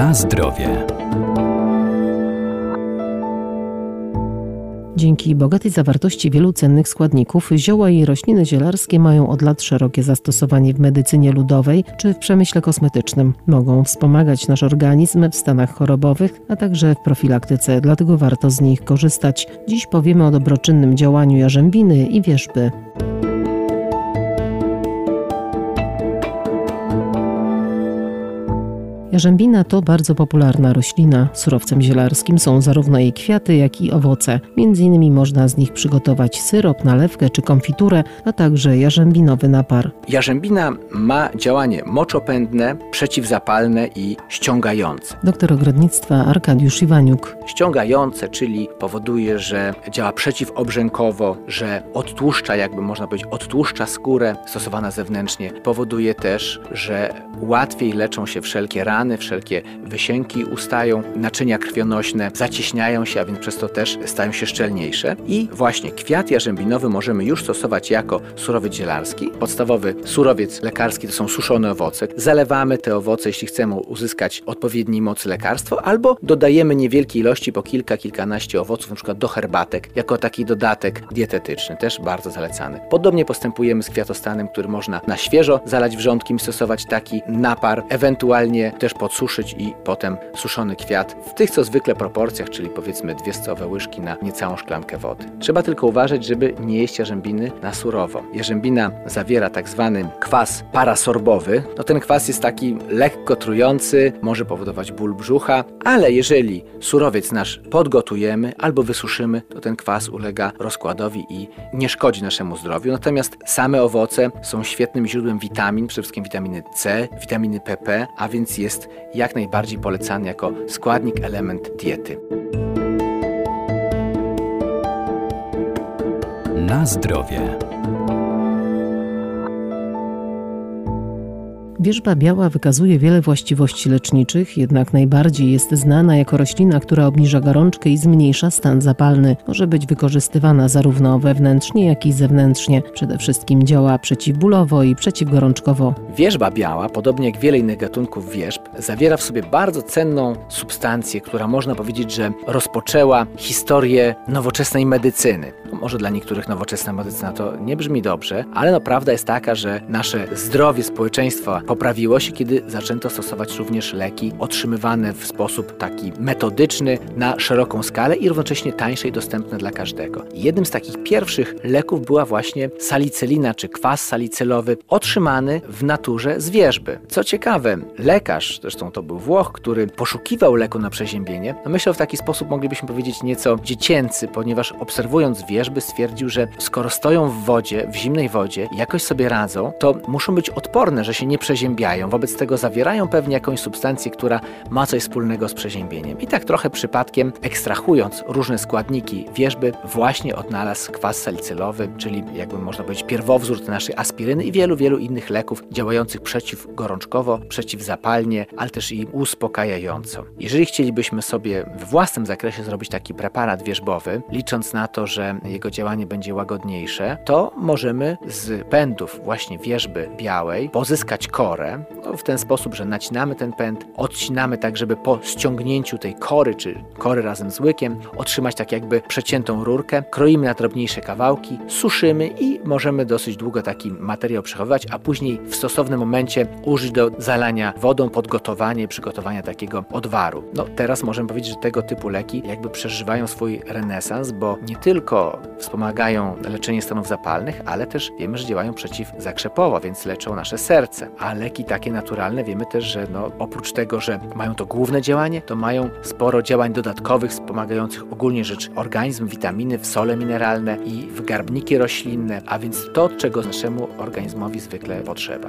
Na zdrowie. Dzięki bogatej zawartości wielu cennych składników, zioła i rośliny zielarskie mają od lat szerokie zastosowanie w medycynie ludowej czy w przemyśle kosmetycznym. Mogą wspomagać nasz organizm w stanach chorobowych, a także w profilaktyce, dlatego warto z nich korzystać. Dziś powiemy o dobroczynnym działaniu jarzębiny i wierzby. Jarzębina to bardzo popularna roślina. Surowcem zielarskim są zarówno jej kwiaty, jak i owoce. Między innymi można z nich przygotować syrop, nalewkę czy konfiturę, a także jarzębinowy napar. Jarzębina ma działanie moczopędne, przeciwzapalne i ściągające. Doktor ogrodnictwa Arkadiusz Iwaniuk. Ściągające, czyli powoduje, że działa przeciwobrzękowo, że odtłuszcza, jakby można powiedzieć, odtłuszcza skórę stosowana zewnętrznie. Powoduje też, że łatwiej leczą się wszelkie rany, wszelkie wysięki ustają, naczynia krwionośne zacieśniają się, a więc przez to też stają się szczelniejsze. I właśnie kwiat jarzębinowy możemy już stosować jako surowiec zielarski. Podstawowy surowiec lekarski to są suszone owoce. Zalewamy te owoce, jeśli chcemy uzyskać odpowiedniej mocy lekarstwo, albo dodajemy niewielkie ilości, po kilka, kilkanaście owoców, przykład do herbatek, jako taki dodatek dietetyczny, też bardzo zalecany. Podobnie postępujemy z kwiatostanem, który można na świeżo zalać wrzątkiem stosować taki napar, ewentualnie też też podsuszyć i potem suszony kwiat w tych co zwykle proporcjach, czyli powiedzmy dwie stołowe łyżki na niecałą szklankę wody. Trzeba tylko uważać, żeby nie jeść jarzębiny na surowo. Jarzębina zawiera tak zwany kwas parasorbowy. No ten kwas jest taki lekko trujący, może powodować ból brzucha, ale jeżeli surowiec nasz podgotujemy albo wysuszymy, to ten kwas ulega rozkładowi i nie szkodzi naszemu zdrowiu. Natomiast same owoce są świetnym źródłem witamin, przede wszystkim witaminy C, witaminy PP, a więc jest jest jak najbardziej polecany jako składnik, element diety. Na zdrowie. Wierzba biała wykazuje wiele właściwości leczniczych, jednak najbardziej jest znana jako roślina, która obniża gorączkę i zmniejsza stan zapalny. Może być wykorzystywana zarówno wewnętrznie, jak i zewnętrznie. Przede wszystkim działa przeciwbólowo i przeciwgorączkowo. Wierzba biała, podobnie jak wiele innych gatunków wierzb, zawiera w sobie bardzo cenną substancję, która można powiedzieć, że rozpoczęła historię nowoczesnej medycyny. No, może dla niektórych nowoczesna medycyna to nie brzmi dobrze, ale no prawda jest taka, że nasze zdrowie społeczeństwa poprawiło się, kiedy zaczęto stosować również leki otrzymywane w sposób taki metodyczny na szeroką skalę i równocześnie tańsze i dostępne dla każdego. Jednym z takich pierwszych leków była właśnie salicelina czy kwas salicylowy otrzymany w naturze z wierzby. Co ciekawe, lekarz, zresztą to był Włoch, który poszukiwał leku na przeziębienie, no myślał w taki sposób, moglibyśmy powiedzieć nieco dziecięcy, ponieważ obserwując wierzby stwierdził, że skoro stoją w wodzie, w zimnej wodzie jakoś sobie radzą, to muszą być odporne, że się nie przeziębiają przeziębiają, wobec tego zawierają pewnie jakąś substancję, która ma coś wspólnego z przeziębieniem. I tak trochę przypadkiem, ekstrahując różne składniki wierzby, właśnie odnalazł kwas salicylowy, czyli jakby można powiedzieć pierwowzór naszej aspiryny i wielu, wielu innych leków działających przeciwgorączkowo, przeciwzapalnie, ale też i uspokajająco. Jeżeli chcielibyśmy sobie w własnym zakresie zrobić taki preparat wierzbowy, licząc na to, że jego działanie będzie łagodniejsze, to możemy z pędów właśnie wierzby białej pozyskać kor korę no, w ten sposób, że nacinamy ten pęd, odcinamy tak, żeby po ściągnięciu tej kory, czy kory razem z łykiem, otrzymać tak jakby przeciętą rurkę, kroimy na drobniejsze kawałki, suszymy i możemy dosyć długo taki materiał przechowywać, a później w stosownym momencie użyć do zalania wodą, podgotowania i przygotowania takiego odwaru. No teraz możemy powiedzieć, że tego typu leki jakby przeżywają swój renesans, bo nie tylko wspomagają leczenie stanów zapalnych, ale też wiemy, że działają przeciwzakrzepowo, więc leczą nasze serce, ale leki takie naturalne wiemy też, że no, oprócz tego, że mają to główne działanie, to mają sporo działań dodatkowych wspomagających ogólnie rzecz organizm, witaminy, w sole mineralne i w garbniki roślinne, a więc to, czego naszemu organizmowi zwykle potrzeba.